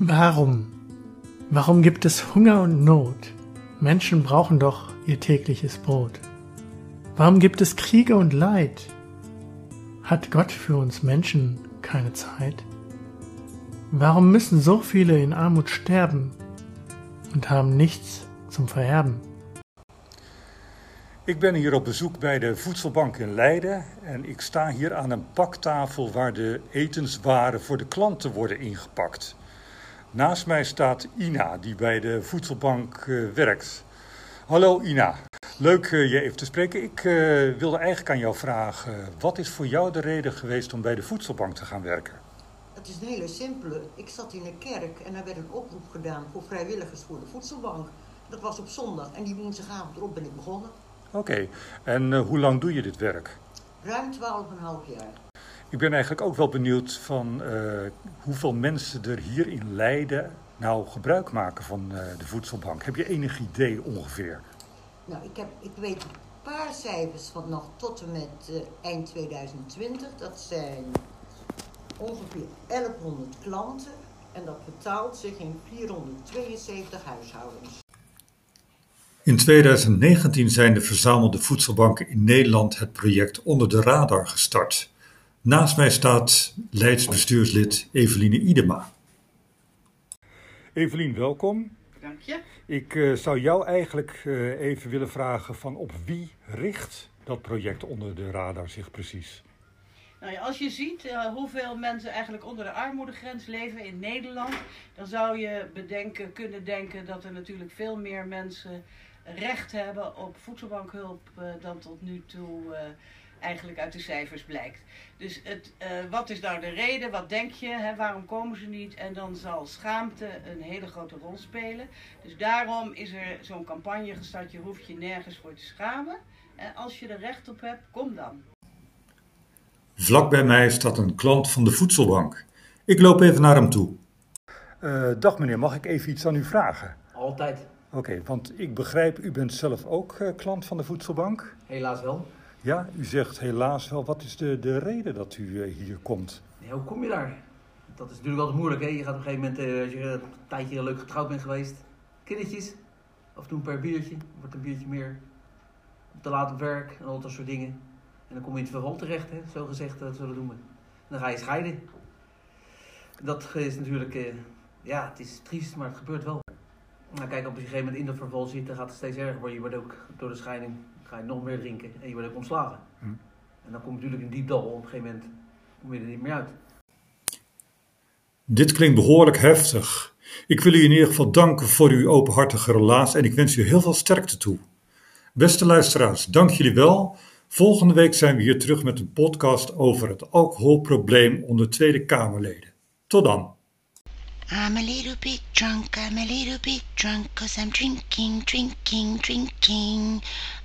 Warum? Warum gibt es Hunger und Not? Menschen brauchen doch ihr tägliches Brot. Warum gibt es Kriege und Leid? Hat Gott für uns Menschen keine Zeit? Warum müssen so viele in Armut sterben und haben nichts zum Vererben? Ik ben hier op bezoek bij de Voedselbank in Leiden en ik sta hier aan een paktafel waar de etenswaren voor de klanten worden ingepakt. Naast mij staat Ina, die bij de Voedselbank uh, werkt. Hallo Ina, leuk uh, je even te spreken. Ik uh, wilde eigenlijk aan jou vragen, wat is voor jou de reden geweest om bij de Voedselbank te gaan werken? Het is een hele simpele. Ik zat in een kerk en daar werd een oproep gedaan voor vrijwilligers voor de Voedselbank. Dat was op zondag en die woensdagavond erop ben ik begonnen. Oké, okay. en hoe lang doe je dit werk? Ruim 12,5 jaar. Ik ben eigenlijk ook wel benieuwd van uh, hoeveel mensen er hier in Leiden nou gebruik maken van uh, de voedselbank. Heb je enig idee ongeveer? Nou, ik, heb, ik weet een paar cijfers van nog tot en met eind 2020. Dat zijn ongeveer 1100 klanten en dat betaalt zich in 472 huishoudens. In 2019 zijn de verzamelde voedselbanken in Nederland het project Onder de Radar gestart. Naast mij staat Leids bestuurslid Eveline Idema. Evelien, welkom. Dank je. Ik uh, zou jou eigenlijk uh, even willen vragen van op wie richt dat project Onder de Radar zich precies? Nou ja, als je ziet uh, hoeveel mensen eigenlijk onder de armoedegrens leven in Nederland, dan zou je bedenken, kunnen denken dat er natuurlijk veel meer mensen recht hebben op voedselbankhulp uh, dan tot nu toe uh, eigenlijk uit de cijfers blijkt. Dus het, uh, wat is nou de reden? Wat denk je? Hè? Waarom komen ze niet? En dan zal schaamte een hele grote rol spelen. Dus daarom is er zo'n campagne gestart. Je hoeft je nergens voor te schamen. En als je er recht op hebt, kom dan. Vlak bij mij staat een klant van de voedselbank. Ik loop even naar hem toe. dag meneer, mag ik even iets aan u vragen? Altijd. Oké, okay, want ik begrijp, u bent zelf ook uh, klant van de voedselbank? Helaas wel. Ja, u zegt helaas wel. Wat is de, de reden dat u uh, hier komt? Ja, hoe kom je daar? Dat is natuurlijk altijd moeilijk. Hè? Je gaat op een gegeven moment, uh, als je een tijdje leuk getrouwd bent geweest, kindertjes, af en toe een per biertje, wordt een biertje meer, te laat op werk en al dat soort dingen. En dan kom je in het verval terecht, hè? zo gezegd, dat zullen doen we. En dan ga je scheiden. Dat is natuurlijk, ja, het is triest, maar het gebeurt wel. Nou, kijk, op een gegeven moment in dat verval zit, dan gaat het steeds erger worden. Je wordt ook door de scheiding, ga je nog meer drinken en je wordt ook ontslagen. Hm. En dan kom je natuurlijk in diep dal. Op een gegeven moment kom je er niet meer uit. Dit klinkt behoorlijk heftig. Ik wil u in ieder geval danken voor uw openhartige relatie en ik wens u heel veel sterkte toe. Beste luisteraars, dank jullie wel. Volgende week zijn we hier terug met een podcast over het alcoholprobleem onder Tweede Kamerleden. Tot dan. I'm a little bit drunk, I'm a little bit drunk, cause I'm drinking, drinking, drinking.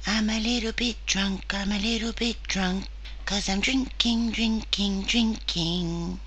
I'm a little bit drunk, I'm a little bit drunk, cause I'm drinking, drinking, drinking.